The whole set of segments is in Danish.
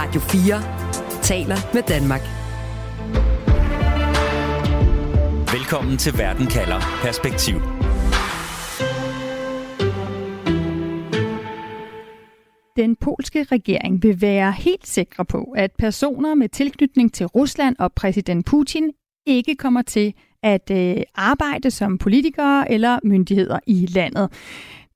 Radio 4 taler med Danmark. Velkommen til Verden kalder Perspektiv. Den polske regering vil være helt sikre på, at personer med tilknytning til Rusland og præsident Putin ikke kommer til at øh, arbejde som politikere eller myndigheder i landet.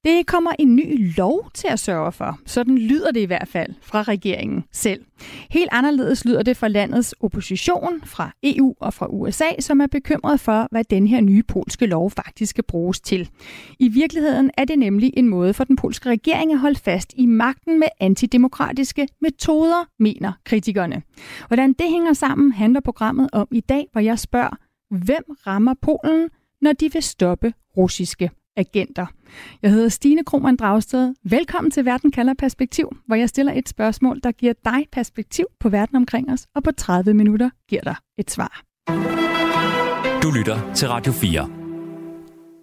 Det kommer en ny lov til at sørge for. Sådan lyder det i hvert fald fra regeringen selv. Helt anderledes lyder det fra landets opposition, fra EU og fra USA, som er bekymret for, hvad den her nye polske lov faktisk skal bruges til. I virkeligheden er det nemlig en måde for den polske regering at holde fast i magten med antidemokratiske metoder, mener kritikerne. Hvordan det hænger sammen, handler programmet om i dag, hvor jeg spørger, hvem rammer Polen, når de vil stoppe russiske agenter. Jeg hedder Stine Krohmann Dragsted. Velkommen til Verden kalder perspektiv, hvor jeg stiller et spørgsmål, der giver dig perspektiv på verden omkring os, og på 30 minutter giver dig et svar. Du lytter til Radio 4.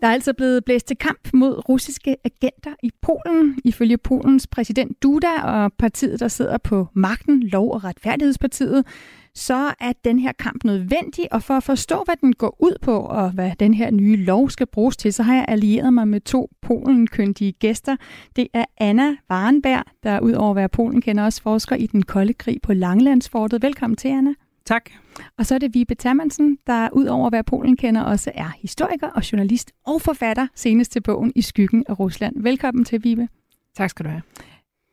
Der er altså blevet blæst til kamp mod russiske agenter i Polen. Ifølge Polens præsident Duda og partiet, der sidder på magten, Lov- og Retfærdighedspartiet, så er den her kamp nødvendig, og for at forstå, hvad den går ud på, og hvad den her nye lov skal bruges til, så har jeg allieret mig med to polenkyndige gæster. Det er Anna Varenberg, der udover at være Polen, kender også forsker i den kolde krig på Langlandsfortet. Velkommen til, Anna. Tak. Og så er det Vibe Termansen, der udover at være Polen kender også er historiker og journalist og forfatter, senest til bogen I skyggen af Rusland. Velkommen til, Vibe. Tak skal du have.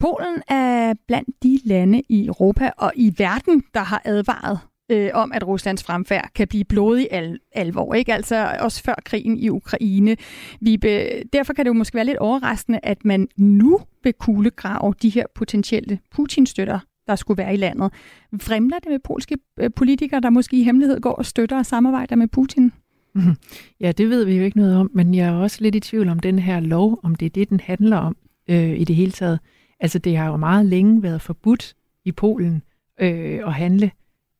Polen er blandt de lande i Europa og i verden, der har advaret øh, om, at Ruslands fremfærd kan blive blodig al- alvor. Ikke? Altså også før krigen i Ukraine. Vibe, derfor kan det jo måske være lidt overraskende, at man nu vil kuglegrave de her potentielle Putin-støtter, der skulle være i landet. Fremler det med polske øh, politikere, der måske i hemmelighed går og støtter og samarbejder med Putin? Mhm. Ja, det ved vi jo ikke noget om, men jeg er også lidt i tvivl om den her lov, om det er det, den handler om øh, i det hele taget. Altså, det har jo meget længe været forbudt i Polen øh, at handle,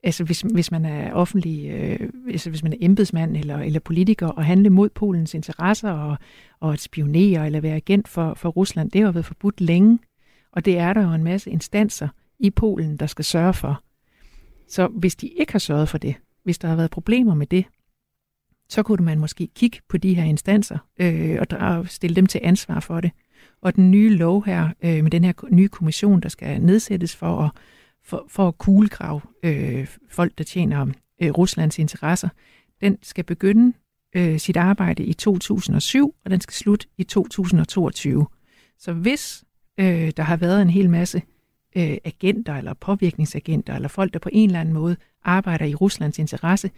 altså hvis, hvis man er offentlig, øh, altså hvis man er embedsmand eller, eller politiker, og handle mod Polens interesser og, og at spionere eller være agent for, for Rusland, det har jo været forbudt længe. Og det er der jo en masse instanser i Polen, der skal sørge for. Så hvis de ikke har sørget for det, hvis der har været problemer med det, så kunne man måske kigge på de her instanser øh, og stille dem til ansvar for det. Og den nye lov her, øh, med den her nye kommission, der skal nedsættes for at, for, for at kuglegrave øh, folk, der tjener øh, Ruslands interesser, den skal begynde øh, sit arbejde i 2007, og den skal slutte i 2022. Så hvis øh, der har været en hel masse øh, agenter eller påvirkningsagenter, eller folk, der på en eller anden måde arbejder i Ruslands interesse,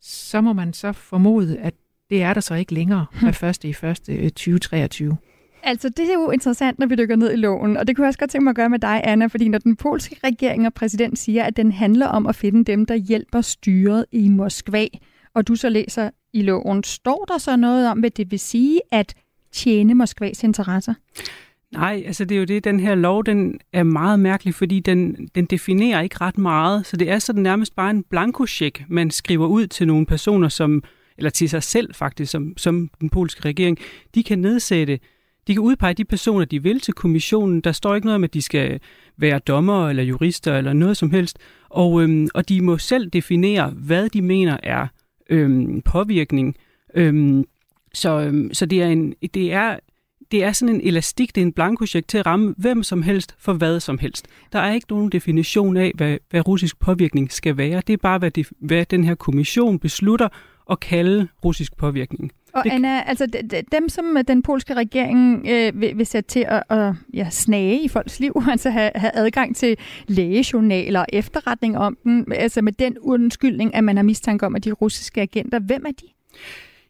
så må man så formode, at det er der så ikke længere fra første i første 2023. Altså, det er jo interessant, når vi dykker ned i loven, og det kunne jeg også godt tænke mig at gøre med dig, Anna, fordi når den polske regering og præsident siger, at den handler om at finde dem, der hjælper styret i Moskva, og du så læser i loven, står der så noget om, hvad det vil sige at tjene Moskvas interesser? Nej, altså det er jo det, den her lov, den er meget mærkelig, fordi den, den definerer ikke ret meget, så det er sådan nærmest bare en blankocheck, man skriver ud til nogle personer, som, eller til sig selv faktisk, som, som den polske regering, de kan nedsætte de kan udpege de personer, de vil til kommissionen. Der står ikke noget om, at de skal være dommer eller jurister eller noget som helst. Og, øhm, og de må selv definere, hvad de mener er øhm, påvirkning. Øhm, så, øhm, så det er en, det er det er sådan en elastik, det er en blankocheck til at ramme hvem som helst for hvad som helst. Der er ikke nogen definition af, hvad, hvad russisk påvirkning skal være. Det er bare, hvad, de, hvad den her kommission beslutter at kalde russisk påvirkning. Og det... Anna, altså dem, som den polske regering øh, vil, vil sætte til at, at ja, snage i folks liv, altså have, have adgang til lægejournaler og efterretning om dem, altså med den undskyldning, at man har mistanke om, at de russiske agenter, hvem er de?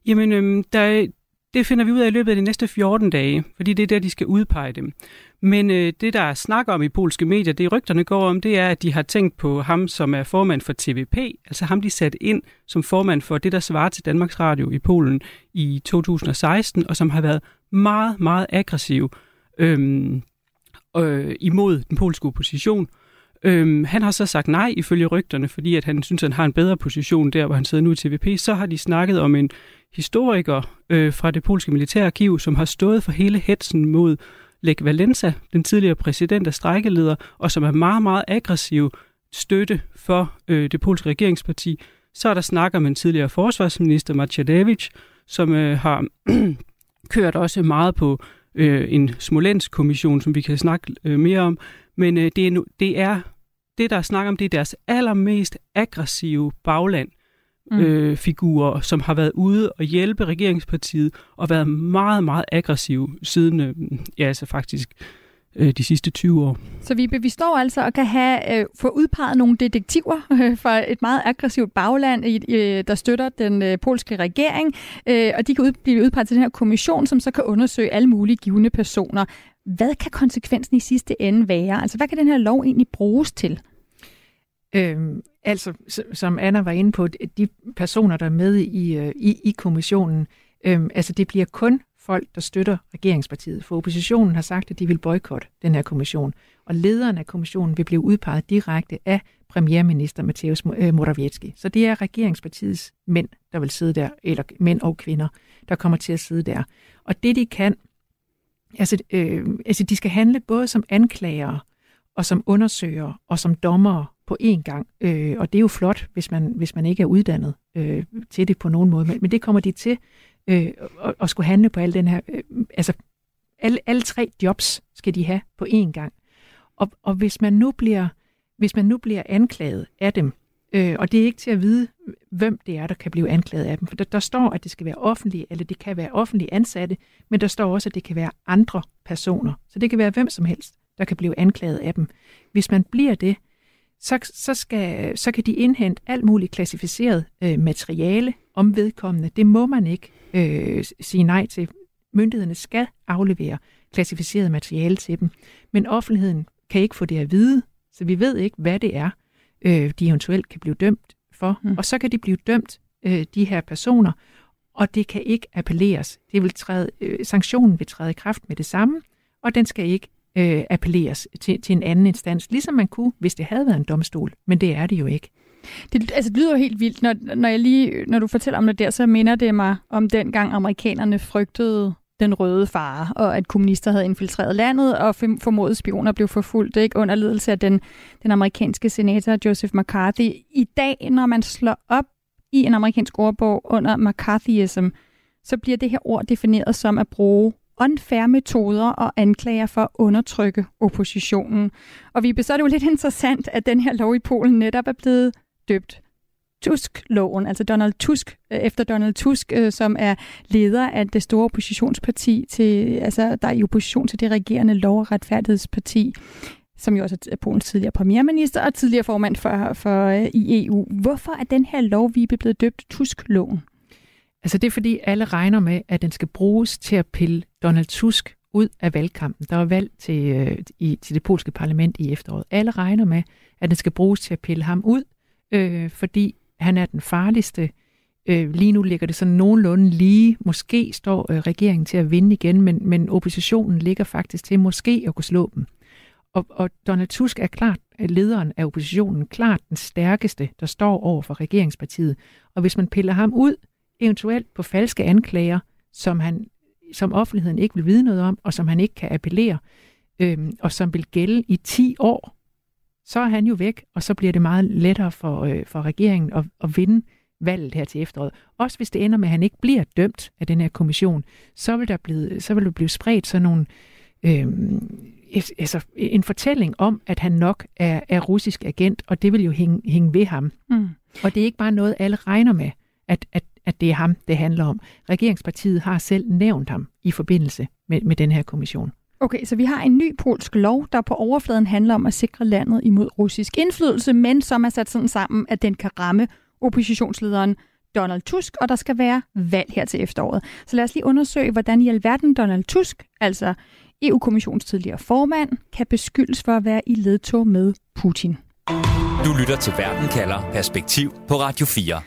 Jamen, øhm, der, det finder vi ud af i løbet af de næste 14 dage, fordi det er der, de skal udpege dem. Men øh, det, der er snak om i polske medier, det rygterne går om, det er, at de har tænkt på ham, som er formand for TVP, altså ham, de satte ind som formand for det, der svarer til Danmarks Radio i Polen i 2016, og som har været meget, meget aggressiv øhm, øh, imod den polske opposition. Øhm, han har så sagt nej ifølge rygterne, fordi at han synes, at han har en bedre position der, hvor han sidder nu i TVP. Så har de snakket om en historiker øh, fra det polske militærarkiv, som har stået for hele hetsen mod Lech Valenza, den tidligere præsident og strækkeleder, og som er meget, meget aggressiv støtte for øh, det polske regeringsparti. Så er der snakker med en tidligere forsvarsminister, Maciadevich, som øh, har kørt også meget på øh, en Smolensk-kommission, som vi kan snakke øh, mere om. Men øh, det, er, det er det, der er snak om, det er deres allermest aggressive bagland mm. øh, figurer, som har været ude og hjælpe regeringspartiet og været meget, meget aggressive siden, øh, ja, altså faktisk øh, de sidste 20 år. Så vi, vi står altså og kan have øh, få udpeget nogle detektiver øh, fra et meget aggressivt bagland, øh, der støtter den øh, polske regering, øh, og de kan ud, blive udpeget til den her kommission, som så kan undersøge alle mulige givende personer. Hvad kan konsekvensen i sidste ende være? Altså, hvad kan den her lov egentlig bruges til? Øhm, altså, som Anna var inde på, de personer, der er med i, øh, i, i kommissionen, øhm, altså det bliver kun folk, der støtter regeringspartiet. For oppositionen har sagt, at de vil boykotte den her kommission. Og lederen af kommissionen vil blive udpeget direkte af premierminister Mateusz øh, Morawiecki. Så det er regeringspartiets mænd, der vil sidde der, eller mænd og kvinder, der kommer til at sidde der. Og det de kan, altså, øh, altså de skal handle både som anklagere, og som undersøgere, og som dommere på én gang. Øh, og det er jo flot, hvis man, hvis man ikke er uddannet øh, til det på nogen måde. Men, men det kommer de til øh, at, at skulle handle på al den her... Øh, altså, alle, alle tre jobs skal de have på én gang. Og, og hvis man nu bliver hvis man nu bliver anklaget af dem, øh, og det er ikke til at vide, hvem det er, der kan blive anklaget af dem, for der, der står, at det skal være offentlige, eller det kan være offentlige ansatte, men der står også, at det kan være andre personer. Så det kan være hvem som helst, der kan blive anklaget af dem. Hvis man bliver det, så, så, skal, så kan de indhente alt muligt klassificeret øh, materiale om vedkommende. Det må man ikke øh, sige nej til. Myndighederne skal aflevere klassificeret materiale til dem, men offentligheden kan ikke få det at vide, så vi ved ikke, hvad det er, øh, de eventuelt kan blive dømt for. Mm. Og så kan de blive dømt, øh, de her personer, og det kan ikke appelleres. Det vil træde, øh, sanktionen vil træde i kraft med det samme, og den skal ikke øh, appelleres til, til en anden instans, ligesom man kunne, hvis det havde været en domstol, men det er det jo ikke. Det, altså, det lyder jo helt vildt. Når, når, jeg lige, når du fortæller om det der, så minder det mig om den gang amerikanerne frygtede den røde fare, og at kommunister havde infiltreret landet, og formodede spioner blev forfulgt ikke, under ledelse af den, den amerikanske senator Joseph McCarthy. I dag, når man slår op i en amerikansk ordbog under McCarthyism, så bliver det her ord defineret som at bruge unfair metoder og anklager for at undertrykke oppositionen. Og vi så er det jo lidt interessant, at den her lov i Polen netop er blevet døbt Tusk-loven, altså Donald Tusk, øh, efter Donald Tusk, øh, som er leder af det store oppositionsparti, til, altså der er i opposition til det regerende lov- og retfærdighedsparti, som jo også er Polens tidligere premierminister og tidligere formand for, for øh, i EU. Hvorfor er den her lov, vi er blevet døbt Tusk-loven? Altså det er fordi alle regner med, at den skal bruges til at pille Donald Tusk ud af valgkampen. Der var valg til, øh, i, til det polske parlament i efteråret. Alle regner med, at den skal bruges til at pille ham ud, øh, fordi han er den farligste. Øh, lige nu ligger det sådan nogenlunde lige. Måske står øh, regeringen til at vinde igen, men, men oppositionen ligger faktisk til måske at kunne slå dem. Og, og Donald Tusk er klart lederen af oppositionen, klart den stærkeste, der står over for regeringspartiet. Og hvis man piller ham ud, eventuelt på falske anklager, som, han, som offentligheden ikke vil vide noget om, og som han ikke kan appellere, øhm, og som vil gælde i 10 år, så er han jo væk, og så bliver det meget lettere for, øh, for regeringen at, at vinde valget her til efteråret. Også hvis det ender med, at han ikke bliver dømt af den her kommission, så vil der blive, så vil der blive spredt sådan nogle, øh, altså en fortælling om, at han nok er, er russisk agent, og det vil jo hænge, hænge ved ham. Mm. Og det er ikke bare noget, alle regner med, at, at, at det er ham, det handler om. Regeringspartiet har selv nævnt ham i forbindelse med, med den her kommission. Okay, så vi har en ny polsk lov, der på overfladen handler om at sikre landet imod russisk indflydelse, men som er sat sådan sammen, at den kan ramme oppositionslederen Donald Tusk, og der skal være valg her til efteråret. Så lad os lige undersøge, hvordan i alverden Donald Tusk, altså EU-kommissions tidligere formand, kan beskyldes for at være i ledtog med Putin. Du lytter til Verden kalder Perspektiv på Radio 4.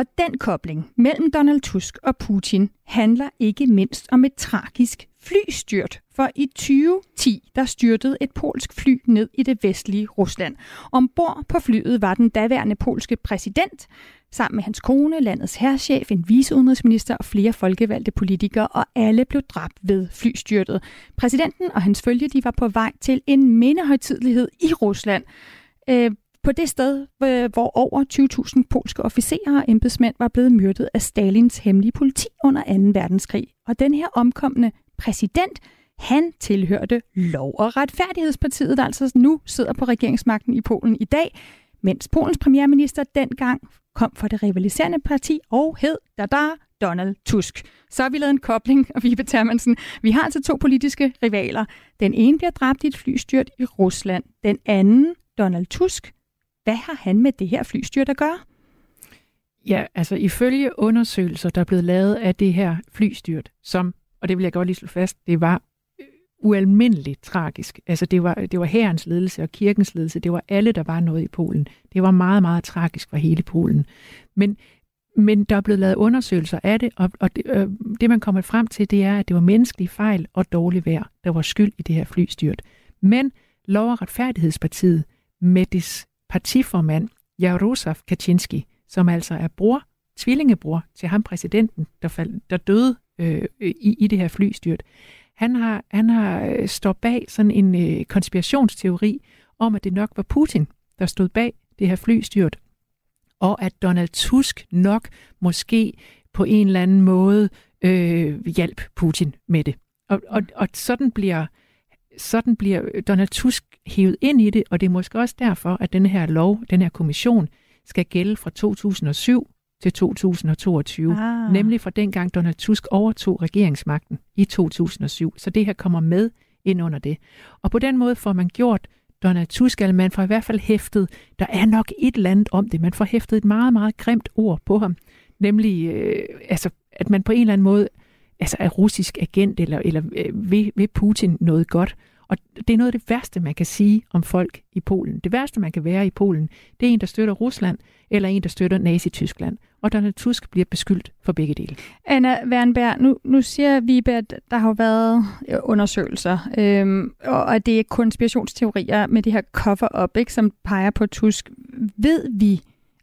Og den kobling mellem Donald Tusk og Putin handler ikke mindst om et tragisk flystyrt, for i 2010 der styrtede et polsk fly ned i det vestlige Rusland. Ombord på flyet var den daværende polske præsident, sammen med hans kone, landets herrchef, en viceudenrigsminister og flere folkevalgte politikere, og alle blev dræbt ved flystyrtet. Præsidenten og hans følge de var på vej til en mindehøjtidlighed i Rusland. Øh, på det sted, øh, hvor over 20.000 polske officerer og embedsmænd var blevet myrdet af Stalins hemmelige politi under 2. verdenskrig. Og den her omkomne præsident, han tilhørte Lov- og Retfærdighedspartiet, der altså nu sidder på regeringsmagten i Polen i dag, mens Polens premierminister dengang kom fra det rivaliserende parti og hed Dada Donald Tusk. Så har vi lavet en kobling, og Vibe Termansen. Vi har altså to politiske rivaler. Den ene bliver dræbt i et flystyrt i Rusland. Den anden, Donald Tusk, hvad har han med det her flystyrt at gøre? Ja, altså ifølge undersøgelser, der er blevet lavet af det her flystyrt, som, og det vil jeg godt lige slå fast, det var øh, ualmindeligt tragisk. Altså det var, det var herrens ledelse og kirkens ledelse, det var alle, der var noget i Polen. Det var meget, meget tragisk for hele Polen. Men, men der er blevet lavet undersøgelser af det, og, og det, øh, det man kommer frem til, det er, at det var menneskelige fejl og dårlig vejr, der var skyld i det her flystyrt. Men Lov- og Retfærdighedspartiet med dets partiformand Jaroslav Kaczynski, som altså er bror, tvillingebror til ham præsidenten, der, fald, der døde øh, i, i det her flystyrt. Han har, han har øh, står stået bag sådan en øh, konspirationsteori om, at det nok var Putin, der stod bag det her flystyrt, og at Donald Tusk nok måske på en eller anden måde øh, hjælp Putin med det. Og, og, og sådan bliver sådan bliver Donald Tusk hævet ind i det, og det er måske også derfor, at den her lov, den her kommission, skal gælde fra 2007 til 2022. Ah. Nemlig fra dengang Donald Tusk overtog regeringsmagten i 2007. Så det her kommer med ind under det. Og på den måde får man gjort Donald Tusk, eller man får i hvert fald hæftet, der er nok et eller andet om det, man får hæftet et meget, meget grimt ord på ham, nemlig øh, altså, at man på en eller anden måde altså er russisk agent, eller, eller øh, vil, vil Putin noget godt. Og det er noget af det værste, man kan sige om folk i Polen. Det værste, man kan være i Polen, det er en, der støtter Rusland, eller en, der støtter Nazi-Tyskland. Og Donald Tusk bliver beskyldt for begge dele. Anna Wernberg, nu, nu siger vi, at der har været øh, undersøgelser, øhm, og at det er konspirationsteorier med det her cover-up, ikke, som peger på Tusk. Ved vi,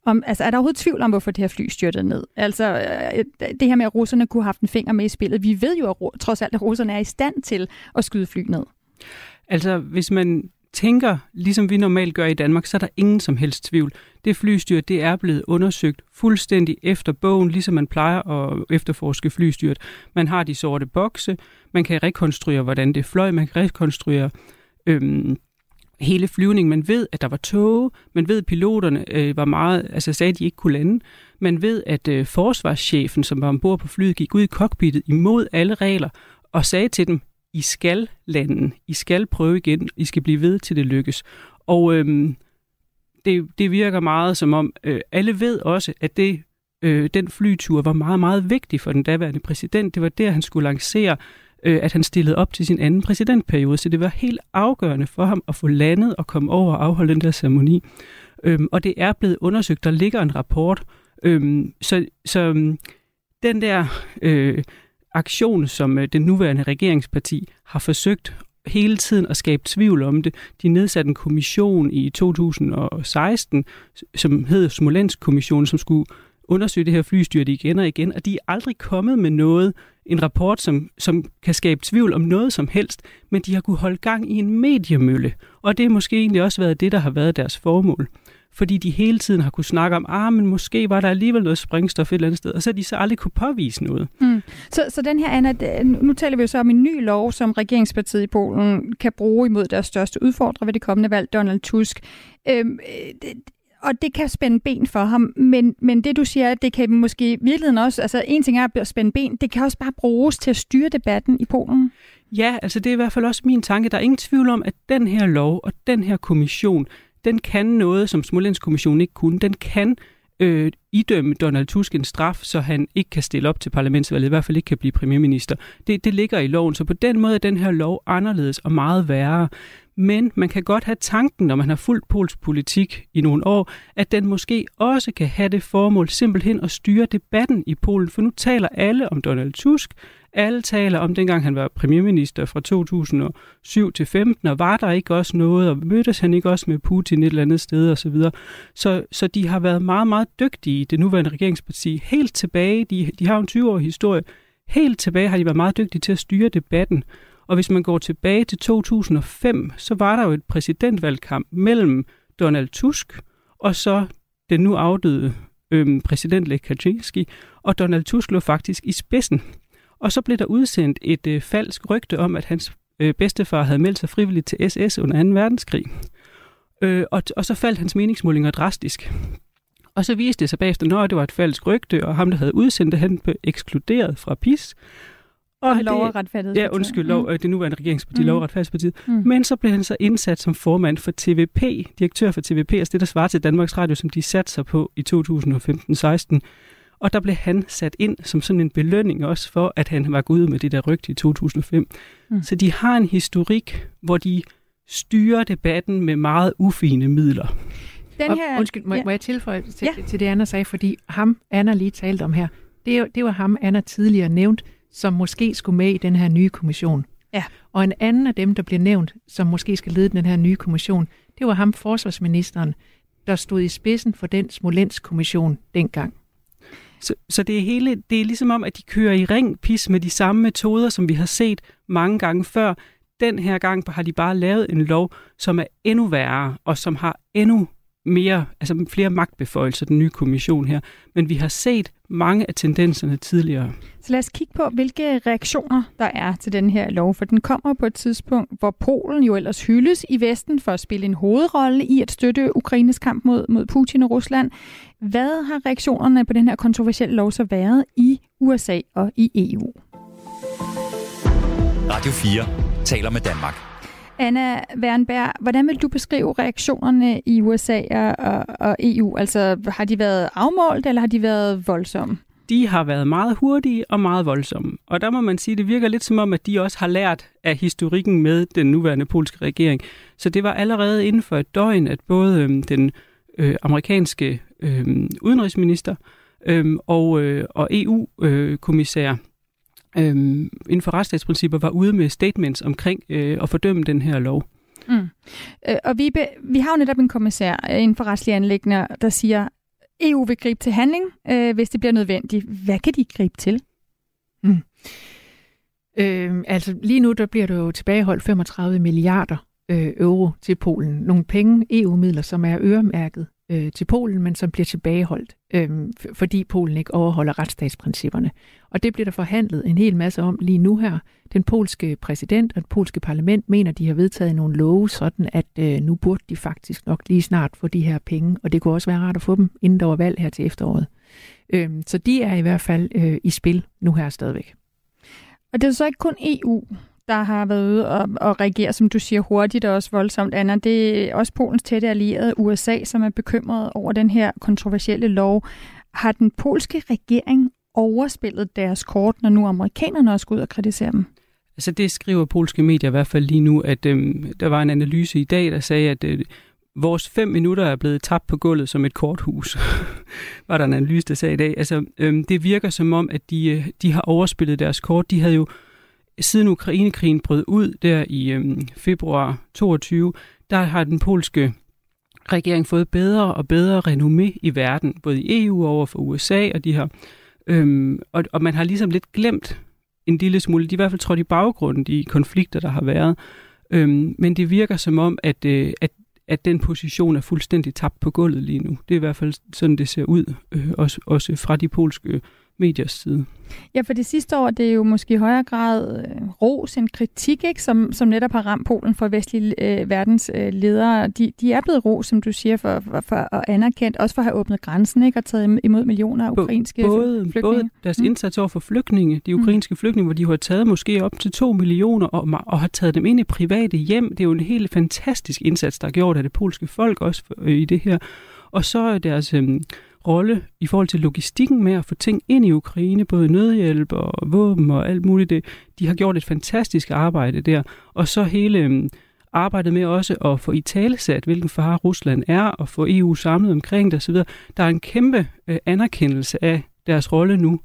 om, altså, er der overhovedet tvivl om, hvorfor det her fly styrtede ned? Altså, øh, øh, det her med, at russerne kunne have haft en finger med i spillet. Vi ved jo at, trods alt, at russerne er i stand til at skyde fly ned. Altså, hvis man tænker, ligesom vi normalt gør i Danmark, så er der ingen som helst tvivl. Det flystyr, det er blevet undersøgt fuldstændig efter bogen, ligesom man plejer at efterforske flystyret. Man har de sorte bokse, man kan rekonstruere, hvordan det fløj, man kan rekonstruere øhm, hele flyvningen. Man ved, at der var tåge. man ved, at piloterne øh, var meget, altså sagde, at de ikke kunne lande. Man ved, at øh, forsvarschefen, som var ombord på flyet, gik ud i cockpittet imod alle regler og sagde til dem, i skal lande, I skal prøve igen, I skal blive ved til det lykkes. Og øh, det, det virker meget som om, øh, alle ved også, at det, øh, den flytur var meget, meget vigtig for den daværende præsident. Det var der, han skulle lancere, øh, at han stillede op til sin anden præsidentperiode, så det var helt afgørende for ham at få landet og komme over og afholde den der ceremoni. Øhm, og det er blevet undersøgt, der ligger en rapport. Øhm, så så øhm, den der... Øh, aktion, som øh, den nuværende regeringsparti har forsøgt hele tiden at skabe tvivl om det. De nedsatte en kommission i 2016, som hed Smolensk-kommissionen, som skulle undersøge det her flystyrt igen og igen, og de er aldrig kommet med noget, en rapport, som, som kan skabe tvivl om noget som helst, men de har kunne holde gang i en mediemølle, og det er måske egentlig også været det, der har været deres formål fordi de hele tiden har kunne snakke om, ah, men måske var der alligevel noget springstof et eller andet sted, og så har de så aldrig kunne påvise noget. Mm. Så, så den her, Anna, nu taler vi jo så om en ny lov, som regeringspartiet i Polen kan bruge imod deres største udfordrer ved det kommende valg, Donald Tusk. Øhm, øh, det, og det kan spænde ben for ham, men, men det du siger, det kan måske i virkeligheden også, altså en ting er at spænde ben, det kan også bare bruges til at styre debatten i Polen. Ja, altså det er i hvert fald også min tanke. Der er ingen tvivl om, at den her lov og den her kommission, den kan noget, som Smolensk-kommissionen ikke kunne. Den kan øh, idømme Donald Tusk en straf, så han ikke kan stille op til parlamentsvalget, i hvert fald ikke kan blive premierminister. Det, det ligger i loven, så på den måde er den her lov anderledes og meget værre. Men man kan godt have tanken, når man har fulgt Pols politik i nogle år, at den måske også kan have det formål simpelthen at styre debatten i Polen. For nu taler alle om Donald Tusk, alle taler om dengang han var premierminister fra 2007 til 15, og var der ikke også noget, og mødtes han ikke også med Putin et eller andet sted osv. Så, videre. så, så de har været meget, meget dygtige, det nuværende regeringsparti, helt tilbage, de, de har en 20-årig historie, helt tilbage har de været meget dygtige til at styre debatten. Og hvis man går tilbage til 2005, så var der jo et præsidentvalgkamp mellem Donald Tusk og så den nu afdøde øhm, præsident Lech Kaczynski, og Donald Tusk lå faktisk i spidsen. Og så blev der udsendt et øh, falsk rygte om, at hans øh, bedstefar havde meldt sig frivilligt til SS under 2. verdenskrig. Øh, og, og så faldt hans meningsmålinger drastisk. Og så viste det sig bagefter, at det var et falsk rygte, og ham, der havde udsendt det, han blev ekskluderet fra PIS. Og lov og retfærdighed. Ja, undskyld, lov, mm. det nuværende regeringsparti, mm. lov og retfærdighedspartiet. Mm. Men så blev han så indsat som formand for TVP, direktør for TVP, altså det, der svarer til Danmarks Radio, som de satte sig på i 2015-16. Og der blev han sat ind som sådan en belønning også for, at han var gået ud med det der rygte i 2005. Mm. Så de har en historik, hvor de styrer debatten med meget ufine midler. Den her, og, undskyld, må, ja. må jeg tilføje til, ja. til det, Anna sagde, fordi ham, Anna lige talte om her, det, det var ham, Anna tidligere nævnt, som måske skulle med i den her nye kommission. Ja. Og en anden af dem, der bliver nævnt, som måske skal lede den her nye kommission, det var ham, forsvarsministeren, der stod i spidsen for den Smolensk-kommission dengang. Så, så det, er hele, det er ligesom om, at de kører i ring pis med de samme metoder, som vi har set mange gange før. Den her gang har de bare lavet en lov, som er endnu værre, og som har endnu mere, altså flere magtbeføjelser, den nye kommission her. Men vi har set mange af tendenserne tidligere. Så lad os kigge på, hvilke reaktioner der er til den her lov, for den kommer på et tidspunkt, hvor Polen jo ellers hyldes i Vesten for at spille en hovedrolle i at støtte Ukraines kamp mod, mod Putin og Rusland. Hvad har reaktionerne på den her kontroversielle lov så været i USA og i EU? Radio 4 taler med Danmark. Anna Wernberg, hvordan vil du beskrive reaktionerne i USA og, og EU? Altså, har de været afmålt, eller har de været voldsomme? De har været meget hurtige og meget voldsomme. Og der må man sige, at det virker lidt som om, at de også har lært af historikken med den nuværende polske regering. Så det var allerede inden for et døgn, at både øhm, den øh, amerikanske øh, udenrigsminister øh, og, øh, og EU-kommissær øh, øhm, inden for retsstatsprincipper var ude med statements omkring øh, at fordømme den her lov. Mm. Øh, og vi, be, vi har jo netop en kommissær øh, inden for retslige anlæggende, der siger, EU vil gribe til handling, øh, hvis det bliver nødvendigt. Hvad kan de gribe til? Mm. Øh, altså lige nu der bliver der jo tilbageholdt 35 milliarder øh, euro til Polen. Nogle penge, EU-midler, som er øremærket øh, til Polen, men som bliver tilbageholdt, øh, fordi Polen ikke overholder retsstatsprincipperne. Og det bliver der forhandlet en hel masse om lige nu her. Den polske præsident og det polske parlament mener, de har vedtaget nogle love, sådan at øh, nu burde de faktisk nok lige snart få de her penge, og det kunne også være rart at få dem, inden der var valg her til efteråret. Øh, så de er i hvert fald øh, i spil nu her stadigvæk. Og det er så ikke kun EU, der har været ude og, og reagere, som du siger, hurtigt og også voldsomt, Anna. Det er også Polens tætte allierede USA, som er bekymret over den her kontroversielle lov. Har den polske regering overspillet deres kort, når nu amerikanerne også går ud og kritiserer dem? Altså det skriver polske medier i hvert fald lige nu, at øhm, der var en analyse i dag, der sagde, at øh, vores fem minutter er blevet tabt på gulvet som et korthus. var der en analyse, der sagde i dag. Altså øhm, det virker som om, at de, øh, de har overspillet deres kort. De havde jo siden Ukrainekrigen brød ud der i øh, februar 22, der har den polske regering fået bedre og bedre renommé i verden, både i EU og over for USA, og de har øhm, og, og man har ligesom lidt glemt en lille smule, de er i hvert fald trådt i baggrunden de konflikter, der har været. Øhm, men det virker som om, at, øh, at, at den position er fuldstændig tabt på gulvet lige nu. Det er i hvert fald sådan, det ser ud, øh, også, også fra de polske mediers side. Ja, for det sidste år, det er jo måske i højere grad øh, ros en kritik, ikke, som, som netop har ramt Polen for vestlige øh, verdens øh, ledere. De, de er blevet ros, som du siger, for, for, for at anerkendt, også for at have åbnet grænsen ikke, og taget imod millioner af ukrainske både, flygtninge. Både deres mm. indsats over for flygtninge, de mm. ukrainske mm. flygtninge, hvor de har taget måske op til to millioner og, og har taget dem ind i private hjem. Det er jo en helt fantastisk indsats, der er gjort af det polske folk også for, øh, i det her. Og så deres... Øh, rolle i forhold til logistikken med at få ting ind i Ukraine, både nødhjælp og våben og alt muligt. Det, de har gjort et fantastisk arbejde der. Og så hele øhm, arbejdet med også at få i talesat, hvilken far Rusland er, og få EU samlet omkring det osv. Der er en kæmpe øh, anerkendelse af deres rolle nu,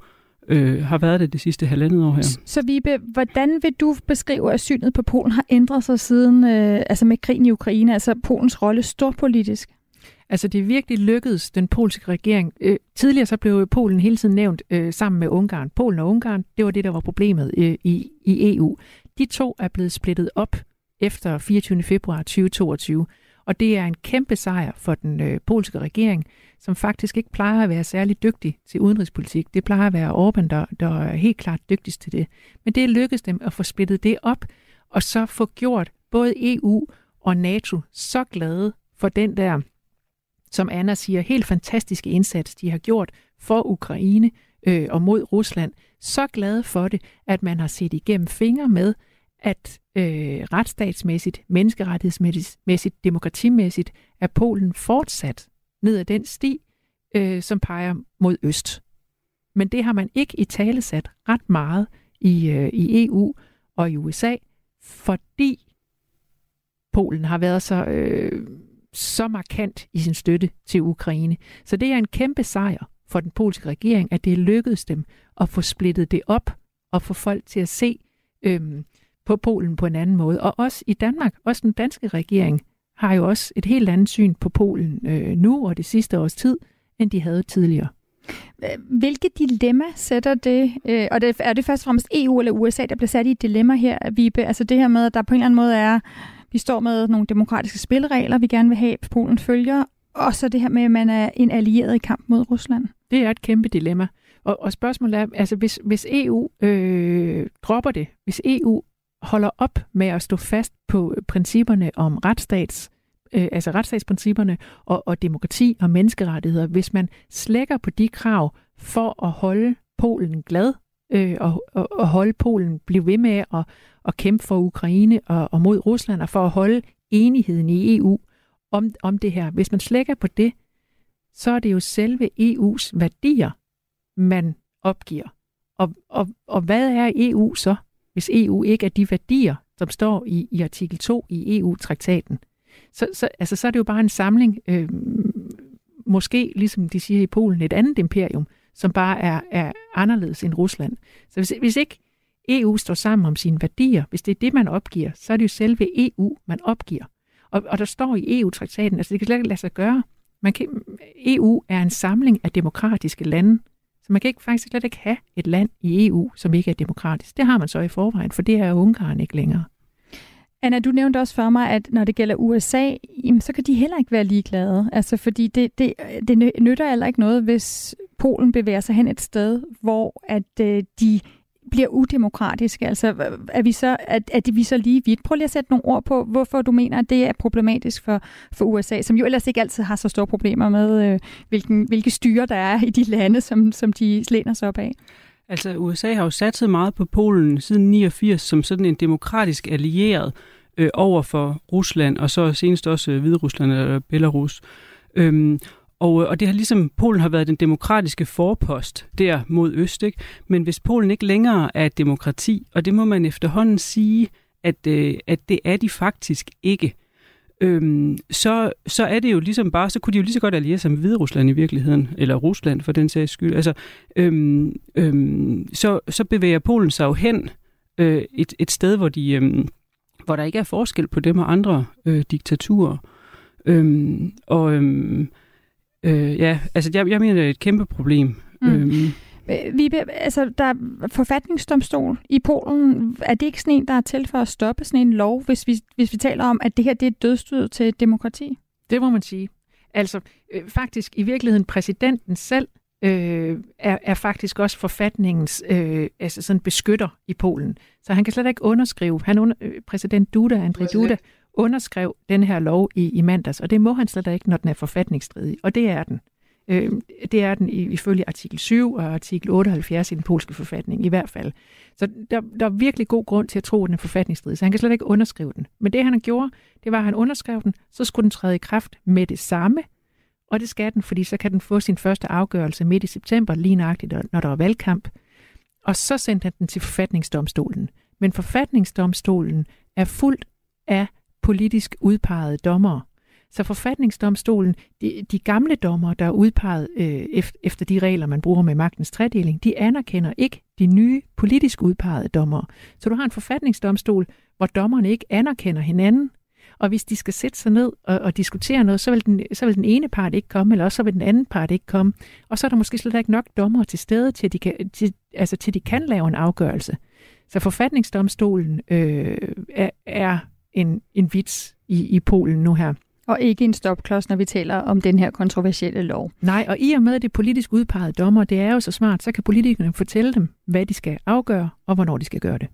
øh, har været det det sidste halvandet år her. Så Vibe, hvordan vil du beskrive, at synet på Polen har ændret sig siden, øh, altså med krigen i Ukraine, altså Polens rolle storpolitisk? Altså det er virkelig lykkedes den polske regering. Øh, tidligere så blev Polen hele tiden nævnt øh, sammen med Ungarn. Polen og Ungarn, det var det, der var problemet øh, i, i EU. De to er blevet splittet op efter 24. februar 2022. Og det er en kæmpe sejr for den øh, polske regering, som faktisk ikke plejer at være særlig dygtig til udenrigspolitik. Det plejer at være Orbán, der, der er helt klart dygtigst til det. Men det lykkedes dem at få splittet det op, og så få gjort både EU og NATO så glade for den der, som Anna siger, helt fantastiske indsats, de har gjort for Ukraine øh, og mod Rusland. Så glade for det, at man har set igennem fingre med, at øh, retsstatsmæssigt, menneskerettighedsmæssigt, demokratimæssigt er Polen fortsat ned ad den sti, øh, som peger mod øst. Men det har man ikke i tale sat ret meget i, øh, i EU og i USA, fordi Polen har været så, øh, så markant i sin støtte til Ukraine. Så det er en kæmpe sejr for den polske regering, at det lykkedes dem at få splittet det op og få folk til at se øhm, på Polen på en anden måde. Og også i Danmark, også den danske regering, har jo også et helt andet syn på Polen øh, nu og det sidste års tid, end de havde tidligere. Hvilke dilemma sætter det, øh, og det, er det først og fremmest EU eller USA, der bliver sat i et dilemma her, Vibe? Altså det her med, at der på en eller anden måde er, vi står med nogle demokratiske spilleregler, vi gerne vil have, at Polen følger, og så det her med, at man er en allieret i kamp mod Rusland. Det er et kæmpe dilemma. Og, og spørgsmålet er, altså hvis, hvis EU øh, dropper det, hvis EU holder op med at stå fast på principperne om retsstats, øh, altså retsstatsprincipperne og, og demokrati og menneskerettigheder, hvis man slækker på de krav for at holde Polen glad øh, og, og, og holde Polen blive ved med at, at kæmpe for Ukraine og, og mod Rusland og for at holde enigheden i EU om, om det her. Hvis man slækker på det, så er det jo selve EU's værdier, man opgiver. Og, og, og hvad er EU så? hvis EU ikke er de værdier, som står i, i artikel 2 i EU-traktaten. Så, så, altså, så er det jo bare en samling, øh, måske ligesom de siger i Polen, et andet imperium, som bare er, er anderledes end Rusland. Så hvis, hvis ikke EU står sammen om sine værdier, hvis det er det, man opgiver, så er det jo selve EU, man opgiver. Og, og der står i EU-traktaten, altså det kan slet ikke lade sig gøre. Man kan, EU er en samling af demokratiske lande, så man kan ikke, faktisk slet ikke have et land i EU, som ikke er demokratisk. Det har man så i forvejen, for det er Ungarn ikke længere. Anna, du nævnte også for mig, at når det gælder USA, jamen, så kan de heller ikke være ligeglade. Altså, fordi det, det, det nytter heller ikke noget, hvis Polen bevæger sig hen et sted, hvor at øh, de bliver udemokratiske? Altså, er vi så, er, er det vi så lige vidt? Prøv lige at sætte nogle ord på, hvorfor du mener, at det er problematisk for, for USA, som jo ellers ikke altid har så store problemer med, øh, hvilken, hvilke styre der er i de lande, som, som de læner sig op af. Altså, USA har jo satset meget på Polen siden 89 som sådan en demokratisk allieret øh, over for Rusland, og så senest også øh, Hvide Rusland eller Belarus. Øhm, og, øh, og det har ligesom, Polen har været den demokratiske forpost der mod øst, ikke? men hvis Polen ikke længere er et demokrati, og det må man efterhånden sige, at, øh, at det er de faktisk ikke, øhm, så, så er det jo ligesom bare, så kunne de jo lige så godt alliere sig med Hvide Rusland i virkeligheden, eller Rusland for den sags skyld. Altså, øhm, øhm, så, så bevæger Polen sig jo hen øh, et, et sted, hvor, de, øhm, hvor der ikke er forskel på dem og andre øh, diktaturer. Øhm, og øhm, Øh, ja, altså jeg, jeg mener, det er et kæmpe problem. Mm. Øhm. Øh, Vibe, altså der er forfatningsdomstol i Polen. Er det ikke sådan en, der er til for at stoppe sådan en lov, hvis vi, hvis vi taler om, at det her det er et dødstød til demokrati? Det må man sige. Altså øh, faktisk i virkeligheden præsidenten selv øh, er, er faktisk også forfatningens øh, altså sådan beskytter i Polen. Så han kan slet ikke underskrive. Han under, øh, præsident Duda, André Duda, underskrev den her lov i, i mandags, og det må han slet ikke, når den er forfatningsstridig, og det er den. Øh, det er den ifølge artikel 7 og artikel 78 i den polske forfatning, i hvert fald. Så der, der er virkelig god grund til at tro, at den er forfatningsstridig, så han kan slet ikke underskrive den. Men det han gjorde, det var, at han underskrev den, så skulle den træde i kraft med det samme, Og det skal den, fordi så kan den få sin første afgørelse midt i september, lige nøjagtigt, når der er valgkamp. Og så sendte han den til forfatningsdomstolen. Men forfatningsdomstolen er fuldt af politisk udpegede dommere. Så forfatningsdomstolen, de, de gamle dommer, der er udpeget øh, efter de regler, man bruger med magtens tredeling, de anerkender ikke de nye politisk udpegede dommer. Så du har en forfatningsdomstol, hvor dommerne ikke anerkender hinanden, og hvis de skal sætte sig ned og, og diskutere noget, så vil, den, så vil den ene part ikke komme, eller også så vil den anden part ikke komme. Og så er der måske slet ikke nok dommer til stede, til de kan, til, altså til de kan lave en afgørelse. Så forfatningsdomstolen øh, er, er en, en vits i, i Polen nu her. Og ikke en stopklods, når vi taler om den her kontroversielle lov. Nej, og i og med det politisk udpegede dommer, det er jo så smart, så kan politikerne fortælle dem, hvad de skal afgøre, og hvornår de skal gøre det.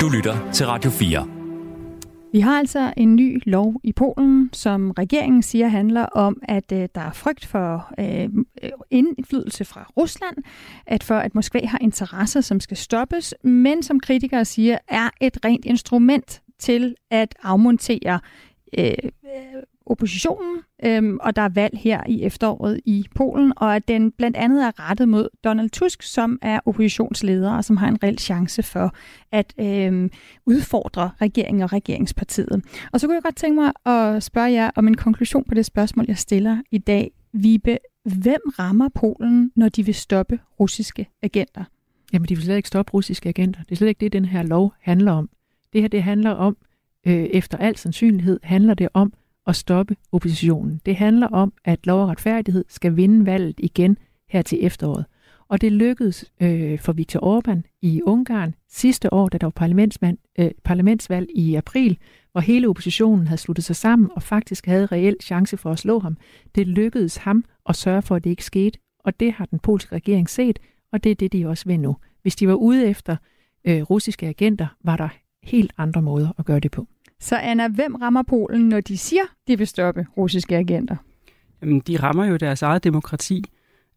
Du lytter til Radio 4. Vi har altså en ny lov i Polen, som regeringen siger handler om, at øh, der er frygt for øh, indflydelse fra Rusland, at for at Moskva har interesser, som skal stoppes, men som kritikere siger, er et rent instrument til at afmontere øh, oppositionen, øh, og der er valg her i efteråret i Polen, og at den blandt andet er rettet mod Donald Tusk, som er oppositionsleder, og som har en reel chance for at øh, udfordre regeringen og regeringspartiet. Og så kunne jeg godt tænke mig at spørge jer om en konklusion på det spørgsmål, jeg stiller i dag. Vibe, hvem rammer Polen, når de vil stoppe russiske agenter? Jamen, de vil slet ikke stoppe russiske agenter. Det er slet ikke det, den her lov handler om. Det her, det handler om, øh, efter al sandsynlighed, handler det om at stoppe oppositionen. Det handler om, at lov og retfærdighed skal vinde valget igen her til efteråret. Og det lykkedes øh, for Viktor Orbán i Ungarn sidste år, da der var øh, parlamentsvalg i april, hvor hele oppositionen havde sluttet sig sammen og faktisk havde reel chance for at slå ham. Det lykkedes ham at sørge for, at det ikke skete, og det har den polske regering set, og det er det, de også vil nu. Hvis de var ude efter øh, russiske agenter, var der helt andre måder at gøre det på. Så Anna, hvem rammer Polen, når de siger, de vil stoppe russiske agenter? Jamen, de rammer jo deres eget demokrati.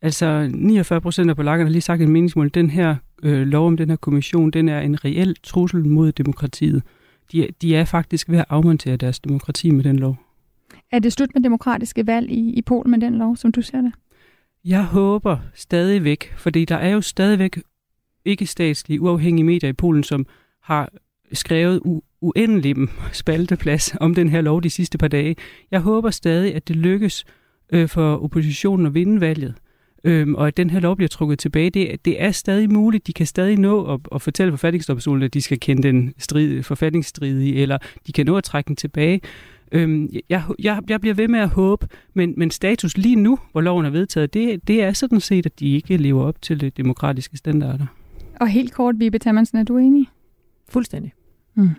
Altså 49 procent af polakkerne har lige sagt en meningsmål. Den her øh, lov om den her kommission, den er en reel trussel mod demokratiet. De, de er faktisk ved at afmontere deres demokrati med den lov. Er det slut med demokratiske valg i, i Polen med den lov, som du ser det? Jeg håber stadigvæk, fordi der er jo stadigvæk ikke statslige uafhængige medier i Polen, som har skrevet u- uendelig spalteplads om den her lov de sidste par dage. Jeg håber stadig, at det lykkes øh, for oppositionen at vinde valget, øh, og at den her lov bliver trukket tilbage. Det, det er stadig muligt. De kan stadig nå at, at fortælle forfatningsdomstolen, at de skal kende den strid, forfatningsstridige, eller de kan nå at trække den tilbage. Øhm, jeg, jeg, jeg bliver ved med at håbe, men, men status lige nu, hvor loven er vedtaget, det, det er sådan set, at de ikke lever op til de demokratiske standarder. Og helt kort, Vibe Tammansen, er du enig? Fuldstændig. Mm.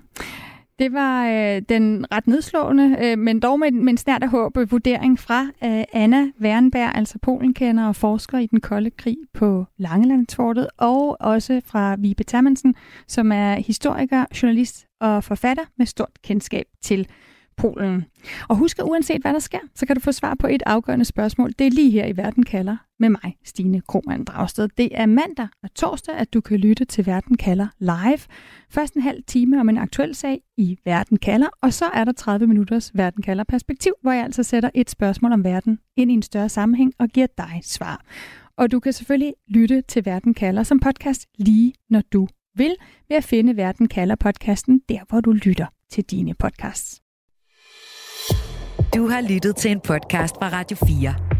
Det var øh, den ret nedslående, øh, men dog med, med en snært af håb øh, vurdering fra øh, Anna Wernberg, altså Polenkender og forsker i den kolde krig på Langelandsfortet, og også fra Vibe Tammensen, som er historiker, journalist og forfatter med stort kendskab til Polen. Og husk, at uanset hvad der sker, så kan du få svar på et afgørende spørgsmål. Det er lige her i Verden kalder med mig, Stine Krohmann Dragsted. Det er mandag og torsdag, at du kan lytte til Verden kalder live. Først en halv time om en aktuel sag i Verden kalder, og så er der 30 minutters Verden kalder perspektiv, hvor jeg altså sætter et spørgsmål om verden ind i en større sammenhæng og giver dig svar. Og du kan selvfølgelig lytte til Verden kalder som podcast lige når du vil, ved at finde Verden kalder podcasten der, hvor du lytter til dine podcasts. Du har lyttet til en podcast fra Radio 4.